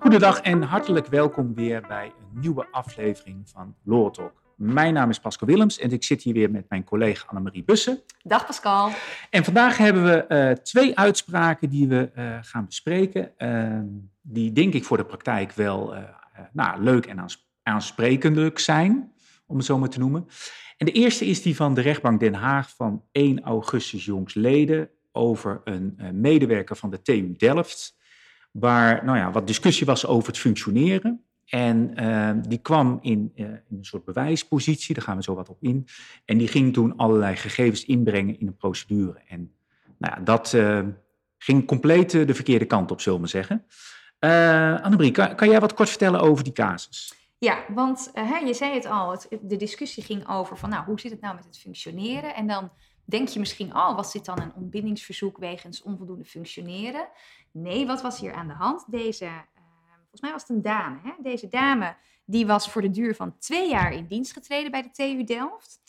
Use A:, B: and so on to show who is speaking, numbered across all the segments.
A: Goedendag en hartelijk welkom weer bij een nieuwe aflevering van Law Talk. Mijn naam is Pascal Willems en ik zit hier weer met mijn collega Annemarie Bussen.
B: Dag Pascal.
A: En vandaag hebben we uh, twee uitspraken die we uh, gaan bespreken. Uh, die denk ik voor de praktijk wel nou, leuk en aansprekendelijk zijn, om het zo maar te noemen. En de eerste is die van de rechtbank Den Haag van 1 augustus jongsleden over een medewerker van de TU Delft waar nou ja, wat discussie was over het functioneren. En uh, die kwam in, uh, in, een soort bewijspositie, daar gaan we zo wat op in. En die ging toen allerlei gegevens inbrengen in een procedure. En nou ja, dat ging compleet de verkeerde kant op, zullen we zeggen. Annemarie, kan, kan, jij wat kort vertellen over die casus?
B: Ja, want hè, je zei het al, de discussie ging over van nou, hoe zit het nou met het functioneren? En dan denk je misschien, oh, was dit dan een ontbindingsverzoek wegens onvoldoende functioneren? Nee, wat was hier aan de hand? Deze, uh, volgens mij was het een dame. Hè? Deze dame die was voor de duur van twee jaar in dienst getreden bij de TU Delft.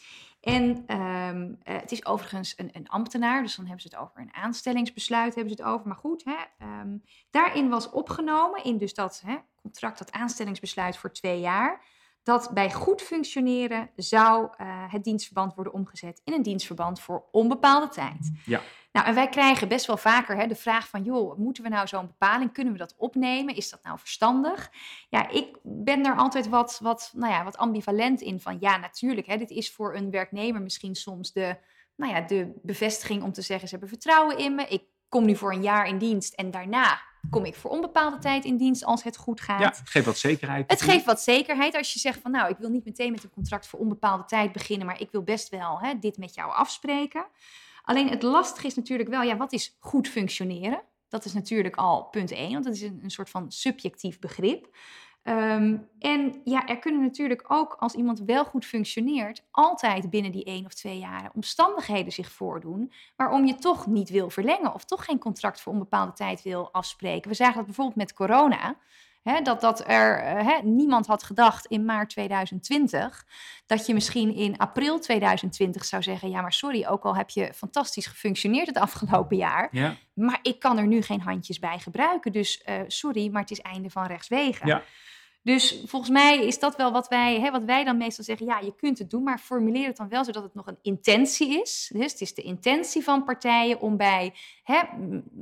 B: En um, uh, het is overigens een, een, ambtenaar, dus dan hebben ze het over een aanstellingsbesluit, hebben ze het over. Maar goed, hè, um, daarin was opgenomen in dus dat hè, contract, dat aanstellingsbesluit voor twee jaar, dat bij goed functioneren zou uh, het dienstverband worden omgezet in een dienstverband voor onbepaalde tijd. Ja. Nou, en wij krijgen best wel vaker hè, de vraag van, joh, moeten we nou zo'n bepaling, kunnen we dat opnemen? Is dat nou verstandig? Ja, ik ben er altijd wat, wat, nou ja, wat ambivalent in van, ja, natuurlijk, hè, dit is voor een werknemer misschien soms de, nou ja, de bevestiging om te zeggen, ze hebben vertrouwen in me, ik kom nu voor een jaar in dienst en daarna kom ik voor onbepaalde tijd in dienst als het goed gaat.
A: Ja, het geeft wat zekerheid.
B: Het geeft wat zekerheid als je zegt van nou, ik wil niet meteen met een contract voor onbepaalde tijd beginnen, maar ik wil best wel hè, dit met jou afspreken. Alleen het lastige is natuurlijk wel, ja, wat is goed functioneren? Dat is natuurlijk al punt één, want dat is een, een soort van subjectief begrip. Um, en ja, er kunnen natuurlijk ook, als iemand wel goed functioneert, altijd binnen die één of twee jaren omstandigheden zich voordoen waarom je toch niet wil verlengen of toch geen contract voor onbepaalde tijd wil afspreken. We zagen dat bijvoorbeeld met corona. Dat, dat er eh, niemand had gedacht in maart 2020 dat je misschien in april 2020 zou zeggen: Ja, maar sorry, ook al heb je fantastisch gefunctioneerd het afgelopen jaar, ja. maar ik kan er nu geen handjes bij gebruiken. Dus uh, sorry, maar het is einde van rechtswegen. Ja. Dus volgens mij is dat wel wat wij, hè, wat wij dan meestal zeggen. Ja, je kunt het doen, maar formuleer het dan wel zodat het nog een intentie is. Dus het is de intentie van partijen om bij hè,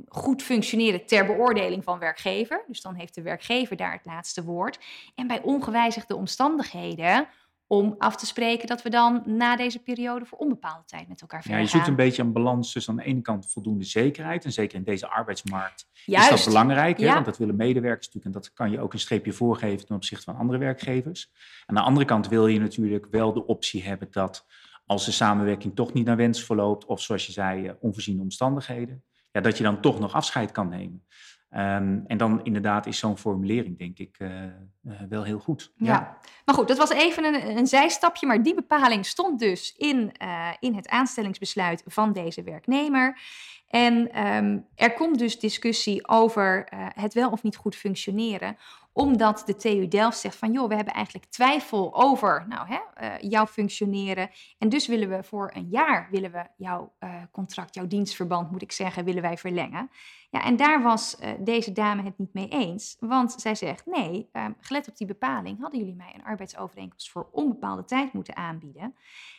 B: goed functioneren ter beoordeling van werkgever. Dus dan heeft de werkgever daar het laatste woord. En bij ongewijzigde omstandigheden om af te spreken dat we dan na deze periode voor onbepaalde tijd met elkaar verder
A: gaan. Ja, je zoekt een beetje een balans tussen aan de ene kant voldoende zekerheid. En zeker in deze arbeidsmarkt Juist. is dat belangrijk. Hè? Want dat willen medewerkers natuurlijk. En dat kan je ook een streepje voorgeven ten opzichte van andere werkgevers. Aan de andere kant wil je natuurlijk wel de optie hebben dat als de samenwerking toch niet naar wens verloopt. Of zoals je zei, eh, onvoorziene omstandigheden. Ja, dat je dan toch nog afscheid kan nemen. Um, en dan inderdaad is zo'n formulering, denk ik, uh, uh, wel heel goed.
B: Ja. maar goed, dat was even een, een, zijstapje. Maar die bepaling stond dus in, uh, in het aanstellingsbesluit van deze werknemer. En um, er komt dus discussie over het wel of niet goed functioneren omdat de TU Delft zegt van joh, we hebben eigenlijk twijfel over nou, hè, jouw functioneren. En dus willen we voor een jaar willen we jouw contract, jouw dienstverband moet ik zeggen, willen wij verlengen. Ja, en daar was uh, deze dame het niet mee eens. Want zij zegt nee, ehm, gelet op die bepaling hadden jullie mij een arbeidsovereenkomst voor onbepaalde tijd moeten aanbieden.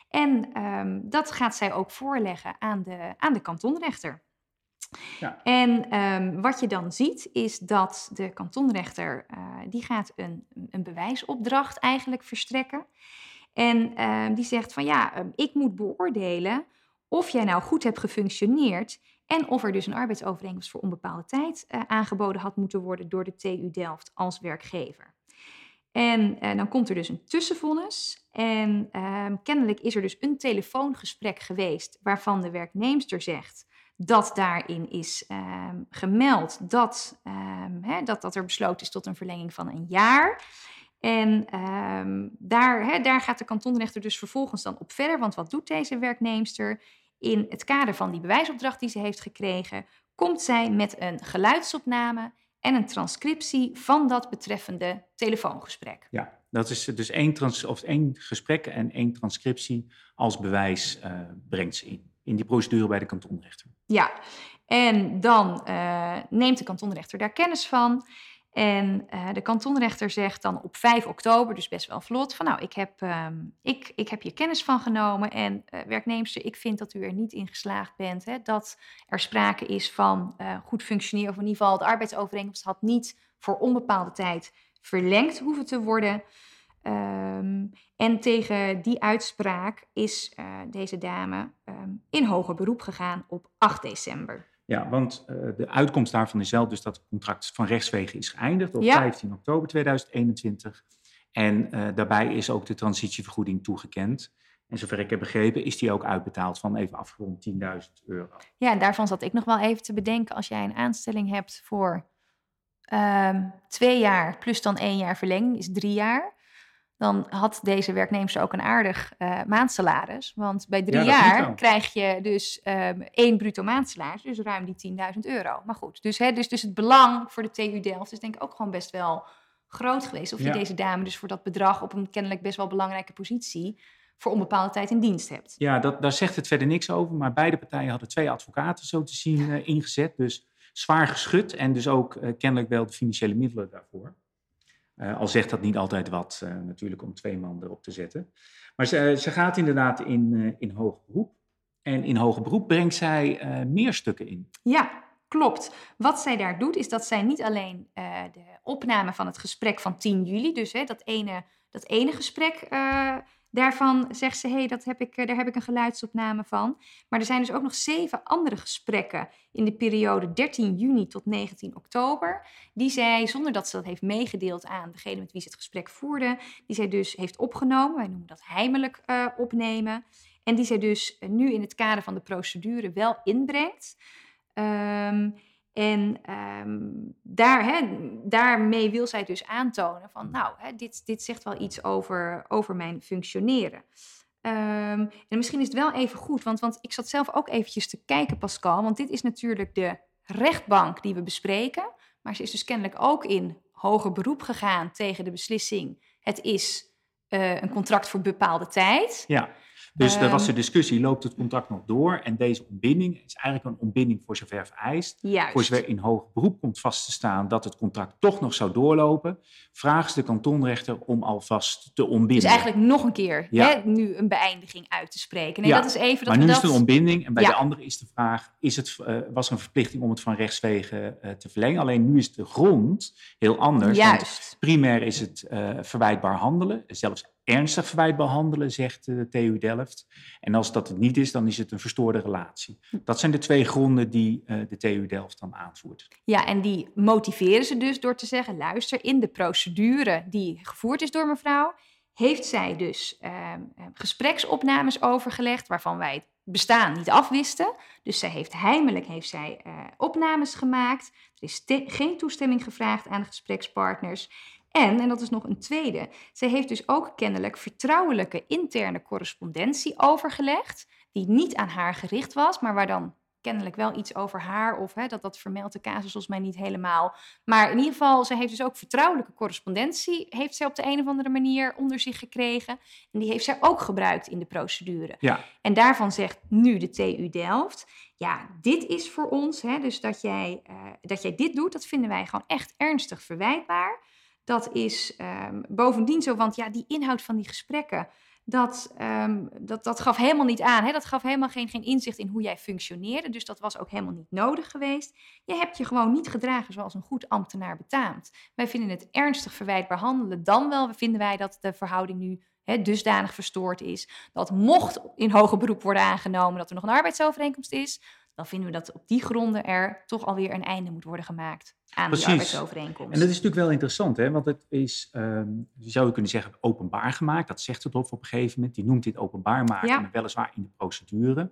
B: En um, dat gaat zij ook voorleggen aan de, aan de kantonrechter. Ja. En um, wat je dan ziet is dat de kantonrechter uh, die gaat een, een bewijsopdracht eigenlijk verstrekken. En die zegt van ja, um, ik moet beoordelen of jij nou goed hebt gefunctioneerd en of er dus een arbeidsovereenkomst voor onbepaalde tijd uh, aangeboden had moeten worden door de TU Delft als werkgever. En dan komt er dus een tussenvonnis. En kennelijk is er dus een telefoongesprek geweest waarvan de werknemster zegt dat daarin is um, gemeld dat, hè, dat, dat er besloten is tot een verlenging van een jaar. En daar, daar gaat de kantonrechter dus vervolgens dan op verder. Want wat doet deze werknemster? In het kader van die bewijsopdracht die ze heeft gekregen, komt zij met een geluidsopname en een transcriptie van dat betreffende telefoongesprek.
A: Ja, dat is dus één, trans of één gesprek en één transcriptie als bewijs uh, brengt ze in, in die procedure bij de kantonrechter.
B: Ja, En dan uh, neemt de kantonrechter daar kennis van. En uh, de kantonrechter zegt dan op 5 oktober, dus best wel vlot, van nou, ik heb, um, ik, ik heb hier kennis van genomen en uh, werknemster, ik vind dat u er niet in geslaagd bent, hè, dat er sprake is van uh, goed functioneren, of in ieder geval de arbeidsovereenkomst had niet voor onbepaalde tijd verlengd hoeven te worden. Um, en tegen die uitspraak is deze dame um, in hoger beroep gegaan op 8 december.
A: Ja, want uh, de uitkomst daarvan is wel dus dat het contract van rechtswegen is geëindigd op ja. 15 oktober 2021. En uh, daarbij is ook de transitievergoeding toegekend. En zover ik heb begrepen, is die ook uitbetaald van even afgerond 10.000 euro.
B: Ja, en daarvan zat ik nog wel even te bedenken. Als jij een aanstelling hebt voor uh, twee jaar plus dan één jaar verlenging, is drie jaar dan had deze werknemer ook een aardig uh, maandsalaris. Want bij drie jaar krijg je dus um, één bruto maandsalaris, dus ruim die 10.000 euro. Maar goed, dus, hè, dus, dus het belang voor de TU Delft is denk ik ook gewoon best wel groot geweest. Of je deze dame dus voor dat bedrag op een kennelijk best wel belangrijke positie voor onbepaalde tijd in dienst hebt.
A: Ja, dat, daar zegt het verder niks over. Maar beide partijen hadden twee advocaten zo te zien uh, ingezet. Dus zwaar geschud en dus ook uh, kennelijk wel de financiële middelen daarvoor. Uh, al zegt dat niet altijd wat, uh, natuurlijk, om twee man erop te zetten. Maar ze, ze gaat inderdaad in, uh, in hoger beroep. En in hoger beroep brengt zij meer stukken in.
B: Ja, klopt. Wat zij daar doet, is dat zij niet alleen de opname van het gesprek van 10 juli, dus hè, dat, ene, dat ene gesprek Daarvan zegt ze, hey, dat heb ik, eh, daar heb ik een geluidsopname van. Maar er zijn dus ook nog zeven andere gesprekken in de periode 13 juni tot 19 oktober. Die zij, zonder dat ze dat heeft meegedeeld aan degene met wie ze het gesprek voerde, die zij dus heeft opgenomen. Wij noemen dat heimelijk uh, opnemen. En die zij dus nu in het kader van de procedure wel inbrengt. Um, en um, daar, hè, daarmee wil zij dus aantonen van, nou, hè, dit, dit zegt wel iets over, over mijn functioneren. Um, en misschien is het wel even goed, want, want ik zat zelf ook eventjes te kijken, Pascal, want dit is natuurlijk de rechtbank die we bespreken, maar ze is dus kennelijk ook in hoger beroep gegaan tegen de beslissing, het is uh, een contract voor bepaalde tijd.
A: Ja. Dus um, er was de discussie, loopt het contract nog door? En deze ontbinding is eigenlijk een ontbinding voor zover vereist.
B: Juist.
A: Voor zover in hoger beroep komt vast te staan dat het contract toch nog zou doorlopen, vraagt de kantonrechter om alvast te ontbinden.
B: Dus eigenlijk nog een keer ja. hè, nu een beëindiging uit te spreken. Nee,
A: ja.
B: dat is even dat
A: maar nu
B: dat...
A: is het een ontbinding en bij ja. de andere is de vraag, is het, uh, was er een verplichting om het van rechtswegen uh, te verlengen? Alleen nu is de grond heel anders.
B: Juist.
A: primair is het uh, verwijtbaar handelen, zelfs ernstig verwijt behandelen, zegt de TU Delft. En als dat het niet is, dan is het een verstoorde relatie. Dat zijn de twee gronden die uh, de TU Delft dan aanvoert.
B: Ja, en die motiveren ze dus door te zeggen: luister, in de procedure die gevoerd is door mevrouw, heeft zij dus uh, gespreksopnames overgelegd waarvan wij het bestaan niet afwisten. Dus zij heeft heimelijk heeft zij, uh, opnames gemaakt. Er is geen toestemming gevraagd aan de gesprekspartners. En, en dat is nog een tweede, zij heeft dus ook kennelijk vertrouwelijke interne correspondentie overgelegd, die niet aan haar gericht was, maar waar dan kennelijk wel iets over haar of hè, dat dat vermeldt de casus volgens mij niet helemaal. Maar in ieder geval, ze heeft dus ook vertrouwelijke correspondentie, heeft zij op de een of andere manier onder zich gekregen. En die heeft zij ook gebruikt in de procedure.
A: Ja.
B: En daarvan zegt nu de TU Delft, ja, dit is voor ons, hè, dus dat jij, uh, dat jij dit doet, dat vinden wij gewoon echt ernstig verwijtbaar. Dat is um, bovendien zo, want ja, die inhoud van die gesprekken, dat, um, dat, dat gaf helemaal niet aan. Hè? Dat gaf helemaal geen, geen inzicht in hoe jij functioneerde. Dus dat was ook helemaal niet nodig geweest. Je hebt je gewoon niet gedragen zoals een goed ambtenaar betaamt. Wij vinden het ernstig verwijtbaar handelen. Dan wel vinden wij dat de verhouding nu hè, dusdanig verstoord is. Dat mocht in hoger beroep worden aangenomen dat er nog een arbeidsovereenkomst is, dan vinden we dat op die gronden er toch alweer een einde moet worden gemaakt aan
A: Precies.
B: die arbeidsovereenkomst.
A: En dat is natuurlijk wel interessant, hè? want het is, um, je zou kunnen zeggen, openbaar gemaakt. Dat zegt het Hof op een gegeven moment. Die noemt dit openbaar maken, ja. weliswaar in de procedure.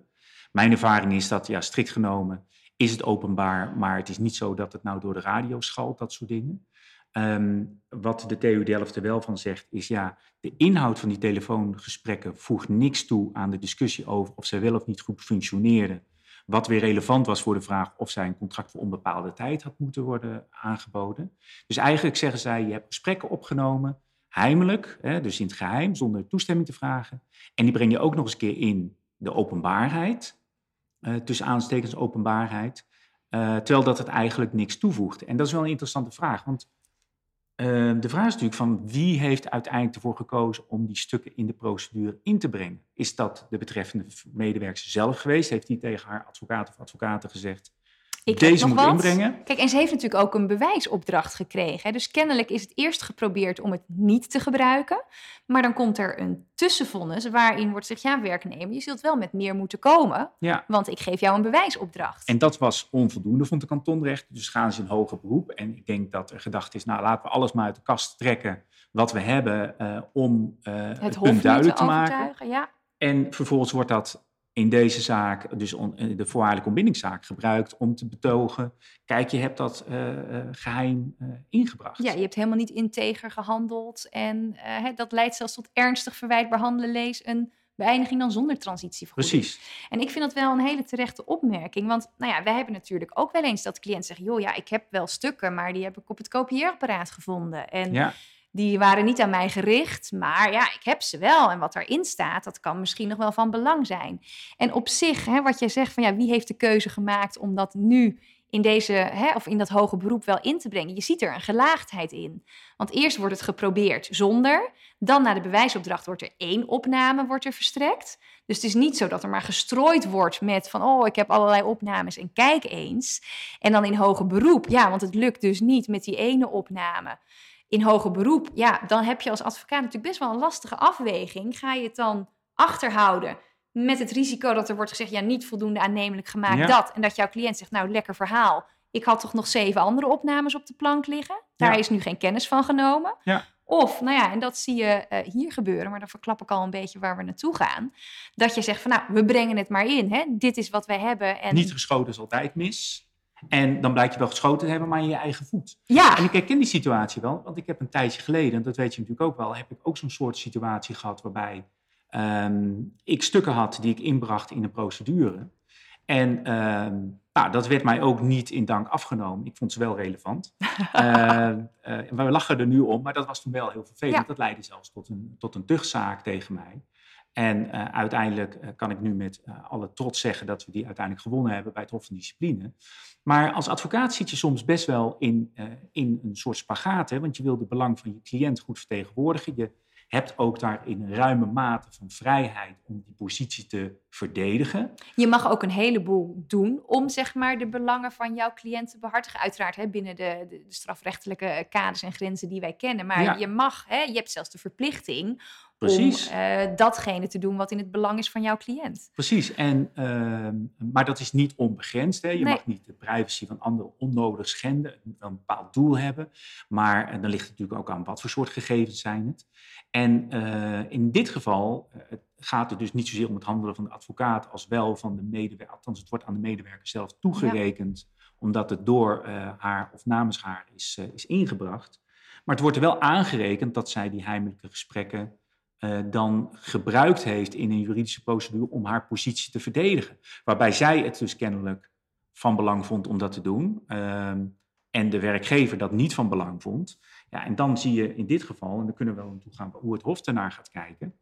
A: Mijn ervaring is dat, ja, strikt genomen is het openbaar, maar het is niet zo dat het nou door de radio schalt, dat soort dingen. Um, wat de TU Delft er wel van zegt, is ja, de inhoud van die telefoongesprekken voegt niks toe aan de discussie over of zij wel of niet goed functioneerden. Wat weer relevant was voor de vraag of zij een contract voor onbepaalde tijd had moeten worden aangeboden. Dus eigenlijk zeggen zij, je hebt gesprekken opgenomen, heimelijk, hè, dus in het geheim, zonder toestemming te vragen. En die breng je ook nog eens een keer in de openbaarheid, uh, tussen aanstekens openbaarheid. Uh, terwijl dat het eigenlijk niks toevoegt. En dat is wel een interessante vraag. Want uh, de vraag is natuurlijk van wie heeft uiteindelijk ervoor gekozen om die stukken in de procedure in te brengen? Is dat de betreffende medewerker zelf geweest? Heeft die tegen haar advocaat of advocaten gezegd:
B: ik
A: Deze
B: moet
A: wat. inbrengen.
B: Kijk, en ze heeft natuurlijk ook een bewijsopdracht gekregen. Hè? Dus kennelijk is het eerst geprobeerd om het niet te gebruiken. Maar dan komt er een tussenvonnis waarin wordt gezegd... ja, werknemer, je zult wel met meer moeten komen.
A: Ja.
B: Want ik geef jou een bewijsopdracht.
A: En dat was onvoldoende, vond de kantonrecht. Dus gaan ze in hoger beroep. En ik denk dat er gedacht is... nou, laten we alles maar uit de kast trekken wat we hebben... Uh, om uh, het, het punt duidelijk te, te maken.
B: Ja.
A: En vervolgens wordt dat in deze zaak, dus on, de voorwaardelijke ontbindingszaak, gebruikt om te betogen: kijk, je hebt dat uh, uh, geheim uh, ingebracht.
B: Ja, je hebt helemaal niet integer gehandeld. En dat leidt zelfs tot ernstig verwijt behandelen, lees een beëindiging dan zonder transitievergoeding.
A: Precies.
B: En ik vind dat wel een hele terechte opmerking. Want nou ja, wij hebben natuurlijk ook wel eens dat de cliënt zegt: joh, ja, ik heb wel stukken, maar die heb ik op het kopieerapparaat gevonden. En
A: ja.
B: Die waren niet aan mij gericht, maar ja, ik heb ze wel. En wat erin staat, dat kan misschien nog wel van belang zijn. En op zich, hè, wat jij zegt van ja, wie heeft de keuze gemaakt om dat nu in deze, hè, of in dat hoge beroep wel in te brengen. Je ziet er een gelaagdheid in. Want eerst wordt het geprobeerd zonder, dan na de bewijsopdracht wordt er één opname wordt er verstrekt. Dus het is niet zo dat er maar gestrooid wordt met van, oh, ik heb allerlei opnames en kijk eens. En dan in hoger beroep, ja, want het lukt dus niet met die ene opname in hoger beroep, ja, dan heb je als advocaat natuurlijk best wel een lastige afweging. Ga je het dan achterhouden met het risico dat er wordt gezegd, ja, niet voldoende aannemelijk gemaakt dat. En dat jouw cliënt zegt, nou, lekker verhaal. Ik had toch nog zeven andere opnames op de plank liggen. Daar is nu geen kennis van genomen.
A: Ja.
B: Of, nou ja, en dat zie je uh, hier gebeuren, maar dan verklap ik al een beetje waar we naartoe gaan. Dat je zegt van, nou, we brengen het maar in. Hè? Dit is wat wij hebben. En...
A: Niet geschoten is altijd mis. En dan blijkt je wel geschoten te hebben, maar in je eigen voet.
B: Ja.
A: En ik herken die situatie wel, want ik heb een tijdje geleden, en dat weet je natuurlijk ook wel, heb ik ook zo'n soort situatie gehad waarbij um, ik stukken had die ik inbracht in een procedure. En um, nou, dat werd mij ook niet in dank afgenomen. Ik vond ze wel relevant. uh, uh, we lachen er nu om, maar dat was toen wel heel vervelend. Ja. Dat leidde zelfs tot een, tot een tuchtzaak tegen mij. En uh, uiteindelijk uh, kan ik nu met uh, alle trots zeggen dat we die uiteindelijk gewonnen hebben bij het Hof van Discipline. Maar als advocaat zit je soms best wel in, in een soort spagaat, hè, want je wil de belang van je cliënt goed vertegenwoordigen. Je hebt ook daarin ruime mate van vrijheid om die positie te verdedigen.
B: Je mag ook een heleboel doen om zeg maar, de belangen van jouw cliënt te behartigen. Uiteraard hè, binnen de, de, de, strafrechtelijke kaders en grenzen die wij kennen. Maar ja. je mag, hè, je hebt zelfs de verplichting
A: Precies.
B: om uh, datgene te doen wat in het belang is van jouw cliënt.
A: Precies, en, uh, maar dat is niet onbegrensd. Hè. Je nee. mag niet de privacy van anderen onnodig schenden. Het moet wel een bepaald doel hebben. Maar dan ligt het natuurlijk ook aan wat voor soort gegevens zijn het. En uh, in dit geval gaat het dus niet zozeer om het handelen van de advocaat als wel van de medewerker. Althans, het wordt aan de medewerker zelf toegerekend, ja. omdat het door haar of namens haar is, is ingebracht. Maar het wordt er wel aangerekend dat zij die heimelijke gesprekken uh, dan gebruikt heeft in een juridische procedure om haar positie te verdedigen. Waarbij zij het dus kennelijk van belang vond om dat te doen. Uh, en de werkgever dat niet van belang vond. Ja, en dan zie je in dit geval, en dan kunnen we wel naartoe gaan hoe het Hof ernaar gaat kijken.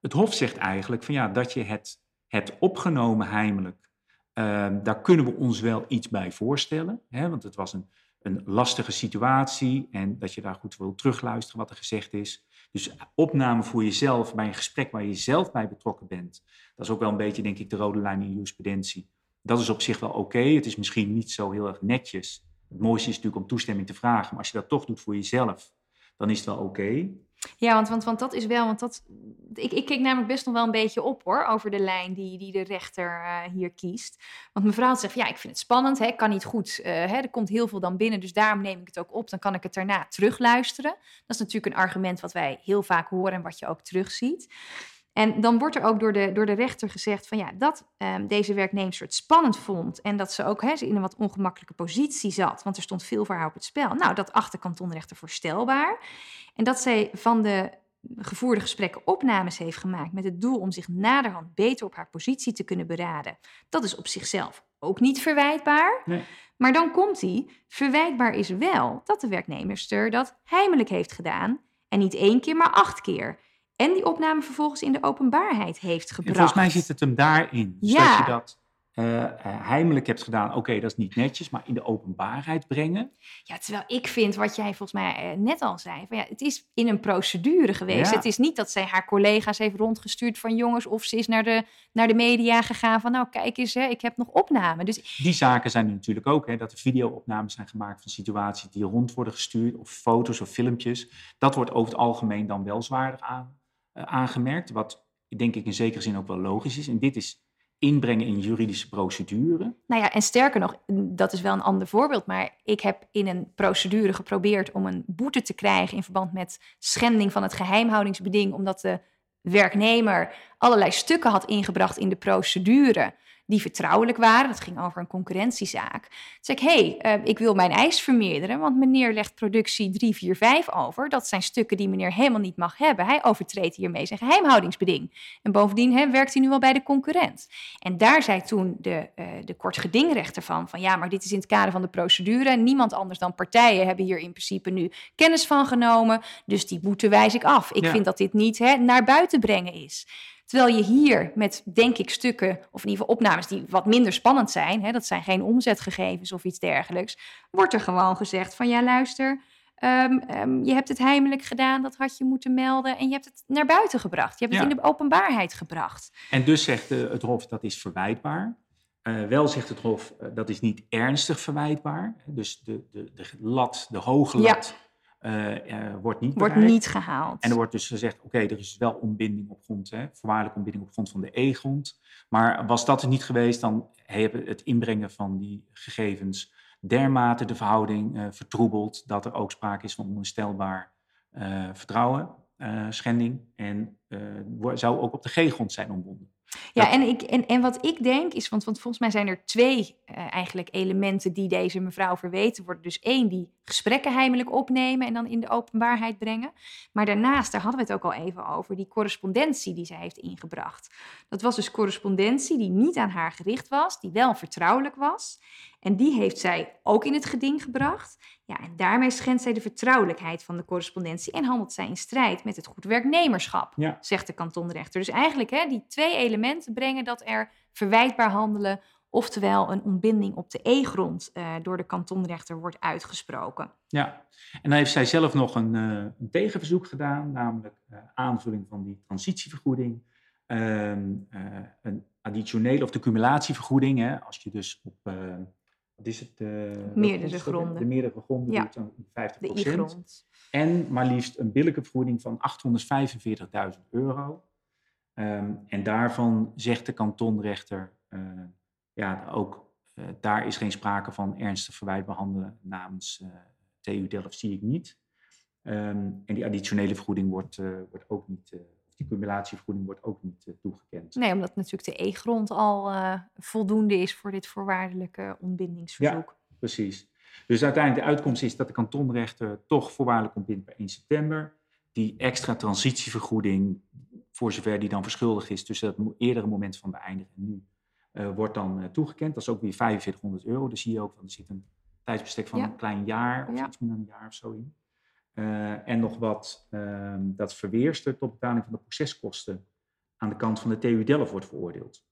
A: Het Hof zegt eigenlijk van ja, dat je het, het opgenomen heimelijk, uh, daar kunnen we ons wel iets bij voorstellen. Hè, want het was een, een lastige situatie en dat je daar goed wil terugluisteren wat er gezegd is. Dus opname voor jezelf bij een gesprek waar je zelf bij betrokken bent. Dat is ook wel een beetje, denk ik, de rode lijn in jurisprudentie. Dat is op zich wel oké. Het is misschien niet zo heel erg netjes. Het mooiste is natuurlijk om toestemming te vragen. Maar als je dat toch doet voor jezelf, dan is het wel oké.
B: Ja, want, want, want dat is wel, want dat, ik, ik keek namelijk best nog wel een beetje op hoor, over de lijn die, die de rechter uh, hier kiest. Want mevrouw zegt, ja, ik vind het spannend, hè, kan niet goed, uh, hè, er komt heel veel dan binnen, dus daarom neem ik het ook op, dan kan ik het daarna terugluisteren. Dat is natuurlijk een argument wat wij heel vaak horen en wat je ook terugziet. En dan wordt er ook door de, door de rechter gezegd van ja, dat um, deze werknemer het spannend vond en dat ze ook in een wat ongemakkelijke positie zat, want er stond veel voor haar op het spel. Nou, dat acht de kantonrechter voorstelbaar. En dat zij van de gevoerde gesprekken opnames heeft gemaakt met het doel om zich naderhand beter op haar positie te kunnen beraden. Dat is op zichzelf ook niet verwijtbaar.
A: Nee.
B: Maar dan komt hij, verwijtbaar is wel dat de werknemster dat heimelijk heeft gedaan en niet één keer, maar acht keer. En die opname vervolgens in de openbaarheid heeft gebracht.
A: En volgens mij zit het hem daarin. Dus
B: ja.
A: dat je dat uh, heimelijk hebt gedaan, oké, dat is niet netjes, maar in de openbaarheid brengen.
B: Ja, terwijl ik vind wat jij volgens mij uh, net al zei, van ja, het is in een procedure geweest. Het is niet dat zij haar collega's heeft rondgestuurd van jongens, of ze is naar de, naar de media gegaan van nou kijk eens, hè, ik heb nog opnamen. Dus...
A: Die zaken zijn er natuurlijk ook, hè, dat er video-opnames zijn gemaakt van situaties die rond worden gestuurd, of foto's of filmpjes. Dat wordt over het algemeen dan wel zwaarder aan, aangemerkt, wat denk ik in zekere zin ook wel logisch is. En dit is inbrengen in juridische procedure.
B: Nou ja, en sterker nog, dat is wel een ander voorbeeld, maar ik heb in een procedure geprobeerd om een boete te krijgen in verband met schending van het geheimhoudingsbeding, omdat de werknemer allerlei stukken had ingebracht in de procedure die vertrouwelijk waren. Dat ging over een concurrentiezaak. Toen zei ik, hé, hey, uh, ik wil mijn eis vermeerderen, want meneer legt productie 345 over. Dat zijn stukken die meneer helemaal niet mag hebben. Hij overtreedt hiermee zijn geheimhoudingsbeding. En bovendien hè, werkt hij nu wel bij de concurrent. En daar zei toen de, uh, de kortgedingrechter van, van ja, maar dit is in het kader van de procedure. Niemand anders dan partijen hebben hier in principe nu kennis van genomen. Dus die boete wijs ik af. Ik vind dat dit niet hè, naar buiten brengen is. Terwijl je hier met, denk ik, stukken, of in ieder geval opnames die wat minder spannend zijn, hè, dat zijn geen omzetgegevens of iets dergelijks, wordt er gewoon gezegd van ja, luister, um, um, je hebt het heimelijk gedaan, dat had je moeten melden en je hebt het naar buiten gebracht. Je hebt het in de openbaarheid gebracht.
A: En dus zegt uh, het Hof dat is verwijtbaar. Uh, wel zegt het Hof uh, dat is niet ernstig verwijtbaar. Dus de, de, de lat, de hoge lat. Ja uh, wordt niet
B: Wordt niet gehaald.
A: En er wordt dus gezegd, oké, er is wel ontbinding op grond, hè, voorwaardelijke ontbinding op grond van de E-grond. Maar was dat er niet geweest, dan hebben het inbrengen van die gegevens dermate de verhouding uh, vertroebeld dat er ook sprake is van onherstelbaar uh, vertrouwen, schending. En zou ook op de G-grond zijn ontbonden.
B: Ja, en, ik, en, en wat ik denk is, want, want volgens mij zijn er twee eigenlijk elementen die deze mevrouw verweten worden. Dus één, die gesprekken heimelijk opnemen en dan in de openbaarheid brengen. Maar daarnaast, daar hadden we het ook al even over, die correspondentie die zij heeft ingebracht. Dat was dus correspondentie die niet aan haar gericht was, die wel vertrouwelijk was. En die heeft zij ook in het geding gebracht. Ja, en daarmee schendt zij de vertrouwelijkheid van de correspondentie en handelt zij in strijd met het goed werknemerschap, ja. zegt de kantonrechter. Dus eigenlijk hè, die twee elementen brengen dat er verwijtbaar handelen, oftewel een ontbinding op de E-grond uh, door de kantonrechter wordt uitgesproken.
A: Ja, en dan heeft zij zelf nog een, uh, een tegenverzoek gedaan, namelijk uh, aanvulling van die transitievergoeding, ehm, een additionele of de cumulatievergoeding, hè, als je dus op wat is het?
B: Uh, meerdere gronden.
A: De, meerdere gronden ja. doet 50 De I-grond. En maar liefst een billijke vergoeding van 845.000 euro. Um, en daarvan zegt de kantonrechter, uh, ja, ook uh, daar is geen sprake van ernstig verwijt behandelen namens TU Delft, zie ik niet. Um, en die additionele vergoeding wordt, wordt ook niet die cumulatievergoeding wordt ook niet uh, toegekend.
B: Nee, omdat natuurlijk de E-grond al uh, voldoende is voor dit voorwaardelijke ontbindingsverzoek.
A: Ja, precies. Dus uiteindelijk de uitkomst is dat de kantonrechter toch voorwaardelijk ontbindt per 1 september. Die extra transitievergoeding, voor zover die dan verschuldigd is tussen het eerdere moment van beëindiging en nu, uh, wordt dan toegekend. Dat is ook weer 4500 euro. Dus zie je ook, van, er zit een tijdsbestek van ja. een klein jaar of ja. iets meer dan een jaar of zo in. Uh, en nog wat uh, dat verweerster tot betaling van de proceskosten aan de kant van de TU Delft wordt veroordeeld.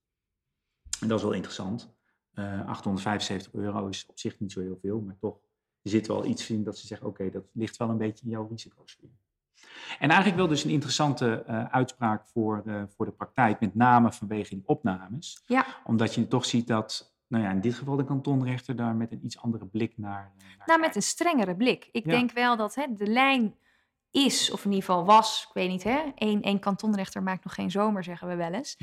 A: En dat is wel interessant. Uh, eh, 875 euro is op zich niet zo heel veel, maar toch zit wel iets in dat ze zeggen: oké, okay, dat ligt wel een beetje in jouw risicosfeer. En eigenlijk wel dus een interessante uh, uitspraak voor, voor de praktijk, met name vanwege die opnames. Ja. Omdat je toch ziet dat nou ja, in dit geval de kantonrechter daar met een iets andere blik naar.
B: naar nou, met een strengere blik. Ik denk wel dat hè, de lijn is, of in ieder geval was, ik weet niet, hè, één, één kantonrechter maakt nog geen zomer, zeggen we wel eens.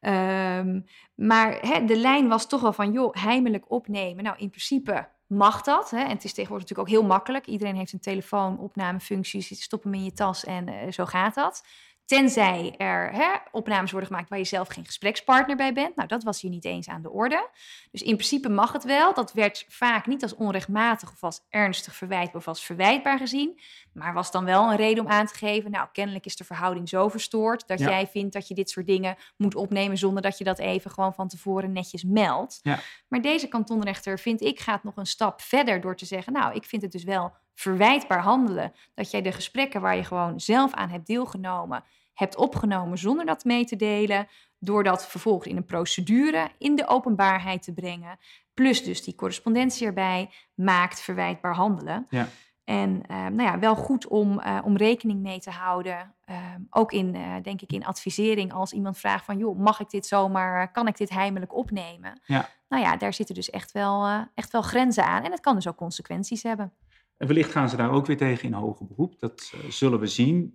B: um, maar hè, de lijn was toch wel van, joh, heimelijk opnemen. Nou, in principe mag dat. Hè? En het is tegenwoordig natuurlijk ook heel makkelijk. Iedereen heeft een telefoon, opnamefuncties, stop hem in je tas en uh, zo gaat dat. Tenzij er hè, opnames worden gemaakt waar je zelf geen gesprekspartner bij bent. Nou, dat was hier niet eens aan de orde. Dus in principe mag het wel. Dat werd vaak niet als onrechtmatig of als ernstig verwijtbaar of als verwijtbaar gezien. Maar was dan wel een reden om aan te geven. Nou, kennelijk is de verhouding zo verstoord dat jij vindt dat je dit soort dingen moet opnemen zonder dat je dat even gewoon van tevoren netjes meldt. Ja. Maar deze kantonrechter, vind ik, gaat nog een stap verder door te zeggen. Nou, ik vind het dus wel verwijtbaar handelen. Dat jij de gesprekken waar je gewoon zelf aan hebt deelgenomen hebt opgenomen zonder dat mee te delen, door dat vervolgens in een procedure in de openbaarheid te brengen, plus dus die correspondentie erbij, maakt verwijtbaar handelen.
A: Ja.
B: En uh, nou ja, wel goed om, uh, om rekening mee te houden. Uh, ook in, denk ik, in advisering. Als iemand vraagt van, joh, mag ik dit zomaar, kan ik dit heimelijk opnemen?
A: Ja.
B: Nou ja, daar zitten dus echt wel, echt wel grenzen aan. En het kan dus ook consequenties hebben.
A: En wellicht gaan ze daar ook weer tegen in hoger beroep. Dat zullen we zien,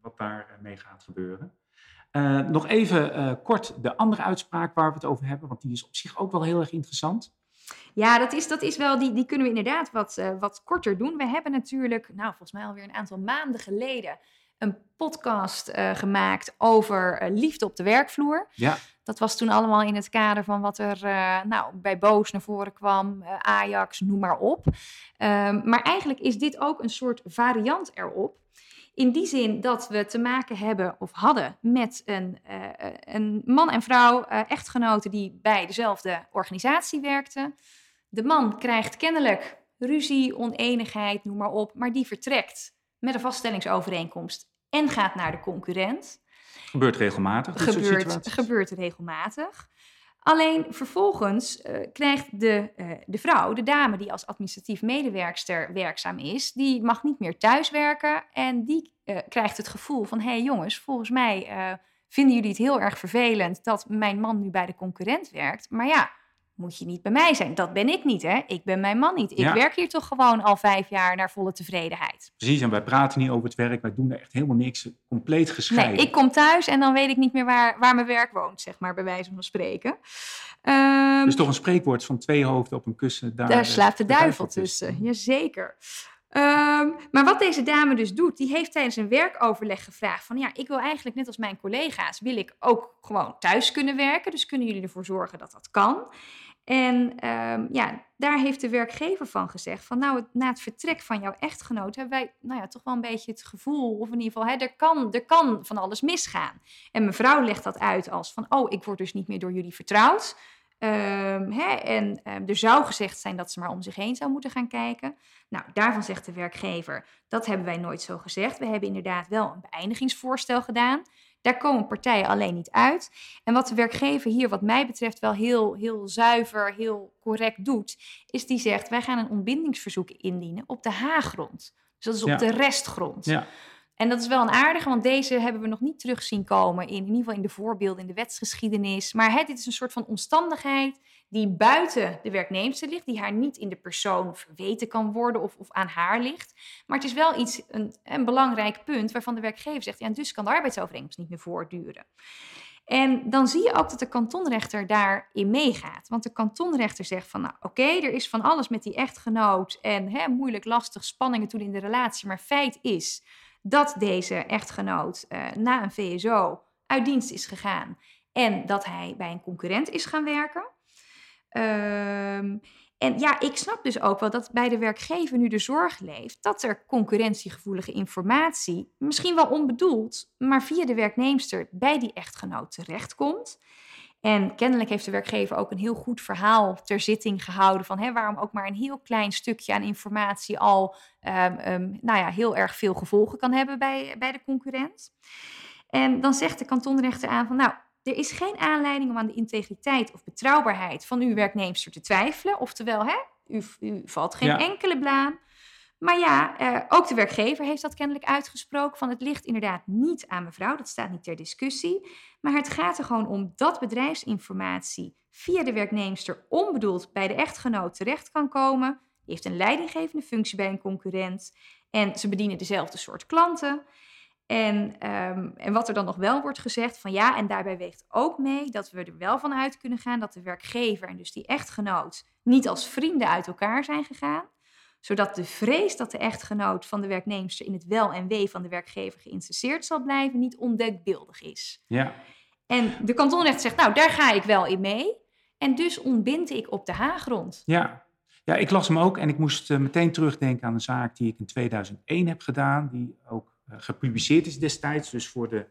A: wat daarmee gaat gebeuren. nog even kort de andere uitspraak waar we het over hebben. Want die is op zich ook wel heel erg interessant.
B: Ja, dat is, dat is wel, die, die kunnen we inderdaad wat, wat korter doen. We hebben natuurlijk, nou volgens mij alweer een aantal maanden geleden, een podcast uh, gemaakt over uh, liefde op de werkvloer.
A: Ja.
B: Dat was toen allemaal in het kader van wat er nou, bij Boos naar voren kwam, Ajax, noem maar op. Um, maar eigenlijk is dit ook een soort variant erop. In die zin dat we te maken hebben of hadden met een, een man en vrouw, echtgenoten die bij dezelfde organisatie werkten. De man krijgt kennelijk ruzie, oneenigheid, noem maar op, maar die vertrekt met een vaststellingsovereenkomst en gaat naar de concurrent.
A: Gebeurt regelmatig.
B: Gebeurt, gebeurt regelmatig. Alleen vervolgens uh, krijgt de, uh, de vrouw, de dame die als administratief medewerkster werkzaam is, die mag niet meer thuiswerken en die uh, krijgt het gevoel van, hé hey jongens, volgens mij vinden jullie het heel erg vervelend dat mijn man nu bij de concurrent werkt. Maar ja, moet je niet bij mij zijn. Dat ben ik niet, hè? Ik ben mijn man niet. Ik
A: Ja.
B: werk hier toch gewoon al vijf jaar naar volle tevredenheid.
A: Precies, en wij praten niet over het werk, wij doen er echt helemaal niks, compleet gescheiden.
B: Nee, ik kom thuis en dan weet ik niet meer waar, waar mijn werk woont, zeg maar, bij wijze van spreken. Ehm,
A: Dus toch een spreekwoord van twee hoofden op een kussen. Daar,
B: Daar
A: eh,
B: slaapt de duivel tussen, jazeker. Ehm maar wat deze dame dus doet, die heeft tijdens een werkoverleg gevraagd van ja, ik wil eigenlijk net als mijn collega's, wil ik ook gewoon thuis kunnen werken. Dus kunnen jullie ervoor zorgen dat dat kan? En ehm, ja, daar heeft de werkgever van gezegd van nou, na het vertrek van jouw echtgenoot hebben wij nou ja, toch wel een beetje het gevoel, of in ieder geval, hè, er, kan, er kan van alles misgaan. En mevrouw legt dat uit als van oh, ik word dus niet meer door jullie vertrouwd. Ehm, hè, en ehm, er zou gezegd zijn dat ze maar om zich heen zou moeten gaan kijken. Nou, daarvan zegt de werkgever, dat hebben wij nooit zo gezegd. We hebben inderdaad wel een beëindigingsvoorstel gedaan. Daar komen partijen alleen niet uit. En wat de werkgever hier, wat mij betreft, wel heel, heel zuiver, heel correct doet, is die zegt: wij gaan een ontbindingsverzoek indienen op de H-grond. Dus dat is op
A: Ja.
B: de restgrond.
A: Ja,
B: En dat is wel een aardige, want deze hebben we nog niet terug zien komen in, in ieder geval in de voorbeelden in de wetsgeschiedenis. Maar hè, dit is een soort van omstandigheid die buiten de werknemster ligt, die haar niet in de persoon verweten kan worden of, of aan haar ligt. Maar het is wel iets, een, belangrijk punt waarvan de werkgever zegt, ja, dus kan de arbeidsovereenkomst niet meer voortduren. En dan zie je ook dat de kantonrechter daarin meegaat. Want de kantonrechter zegt van, nou oké, er is van alles met die echtgenoot en hè, moeilijk, lastig, spanningen toen in de relatie. Maar feit is dat deze echtgenoot eh, na een VSO uit dienst is gegaan en dat hij bij een concurrent is gaan werken. Ehm, en ja, ik snap dus ook wel dat bij de werkgever nu de zorg leeft dat er concurrentiegevoelige informatie, misschien wel onbedoeld, maar via de werknemster bij die echtgenoot terechtkomt. En kennelijk heeft de werkgever ook een heel goed verhaal ter zitting gehouden van hè, waarom ook maar een heel klein stukje aan informatie al ehm, ehm, nou ja, heel erg veel gevolgen kan hebben bij, bij de concurrent. En dan zegt de kantonrechter aan van nou, er is geen aanleiding om aan de integriteit of betrouwbaarheid van uw werknemster te twijfelen. Oftewel, hè, u, u valt geen
A: Ja.
B: enkele blaam. Maar ja, eh, ook de werkgever heeft dat kennelijk uitgesproken van het ligt inderdaad niet aan mevrouw, dat staat niet ter discussie. Maar het gaat er gewoon om dat bedrijfsinformatie via de werknemster onbedoeld bij de echtgenoot terecht kan komen. Die heeft een leidinggevende functie bij een concurrent en ze bedienen dezelfde soort klanten. En, ehm, en wat er dan nog wel wordt gezegd van ja, en daarbij weegt ook mee dat we er wel van uit kunnen gaan dat de werkgever en dus die echtgenoot niet als vrienden uit elkaar zijn gegaan zodat de vrees dat de echtgenoot van de werknemster in het wel en wee van de werkgever geïnteresseerd zal blijven, niet ondenkbeeldig is.
A: ja.
B: En de kantonrechter zegt, nou, daar ga ik wel in mee. En dus ontbind ik op de Haaggrond.
A: Ja. ja, ik las hem ook en ik moest eh, meteen terugdenken aan een zaak die ik in 2001 heb gedaan, die ook gepubliceerd is destijds. Dus voor de,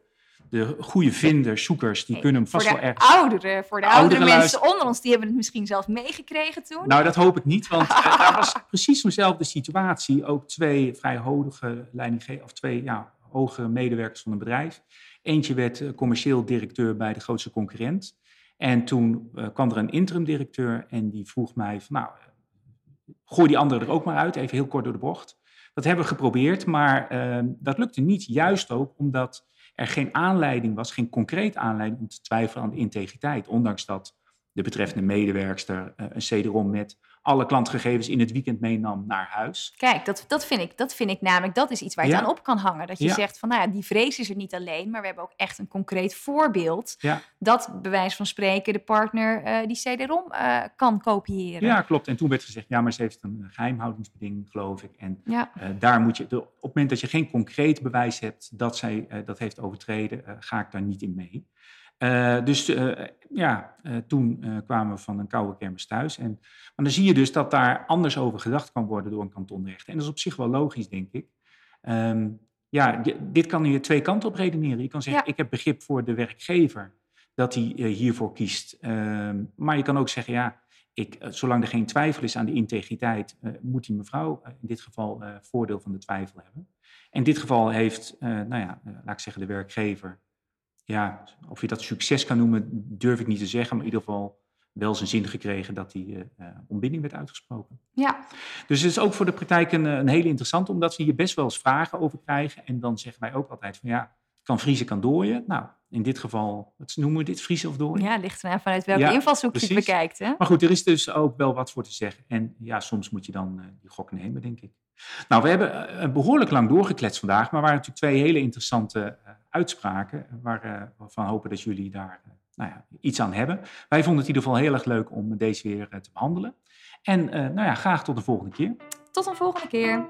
A: de goede vinders, zoekers, die kunnen hem vast wel
B: de
A: ergens...
B: oudere, voor de
A: Oudere
B: oudere mensen onder ons, die hebben het misschien zelf meegekregen toen.
A: Nou, dat hoop ik niet, want eh, daar was precies dezelfde situatie. Ook twee vrij hoge leidinggevenden, of twee ja, hogere medewerkers van een bedrijf. Eentje werd commercieel directeur bij de grootste concurrent. En toen kwam er een interim directeur en die vroeg mij van, nou, gooi die andere er ook maar uit, even heel kort door de bocht. Dat hebben we geprobeerd, maar ehm, dat lukte niet. Juist ook omdat er geen aanleiding was, geen concreet aanleiding om te twijfelen aan de integriteit. Ondanks dat de betreffende medewerkster uh, een CD-ROM met alle klantgegevens in het weekend meenam naar huis.
B: Kijk, dat, dat, vind, ik, dat vind ik namelijk, dat is iets waar je aan op kan hangen. Dat je zegt van, nou ja, die vrees is er niet alleen, maar we hebben ook echt een concreet voorbeeld ja. dat, bij wijze van spreken, de partner uh, die CD-ROM uh, kan kopiëren.
A: Ja, klopt. En toen werd gezegd, ja, maar ze heeft een geheimhoudingsbeding, geloof ik. En daar moet je, op het moment dat je geen concreet bewijs hebt dat zij dat heeft overtreden, ga ik daar niet in mee. Uh, dus uh, ja, uh, toen kwamen we van een koude kermis thuis. En, maar dan zie je dus dat daar anders over gedacht kan worden door een kantonrechter. En dat is op zich wel logisch, denk ik. Um, ja, dit kan je twee kanten op redeneren. Je kan zeggen, ja. ik heb begrip voor de werkgever dat hij hiervoor kiest. Um, maar je kan ook zeggen, ja, ik, zolang er geen twijfel is aan de integriteit, moet die mevrouw in dit geval voordeel van de twijfel hebben. In dit geval heeft, nou ja, laat ik zeggen, de werkgever ja, of je dat succes kan noemen, durf ik niet te zeggen. Maar in ieder geval wel zijn zin gekregen dat die uh, ontbinding werd uitgesproken.
B: Ja.
A: Dus het is ook voor de praktijk een, een hele interessante, omdat we hier best wel eens vragen over krijgen. En dan zeggen wij ook altijd van ja, kan vriezen, kan dooien. Nou, in dit geval, wat noemen we dit, vriezen of dooien?
B: Ja, ligt er vanuit welke ja, invalshoek je het bekijkt. Hè?
A: Maar goed, er is dus ook wel wat voor te zeggen. En ja, soms moet je dan uh, die gok nemen, denk ik. Nou, we hebben uh, behoorlijk lang doorgekletst vandaag, maar waren natuurlijk twee hele interessante uh, uitspraken, waar, waarvan hopen dat jullie daar nou ja, iets aan hebben. Wij vonden het in ieder geval heel erg leuk om deze weer te behandelen. En nou ja, graag tot de volgende keer.
B: Tot een volgende keer.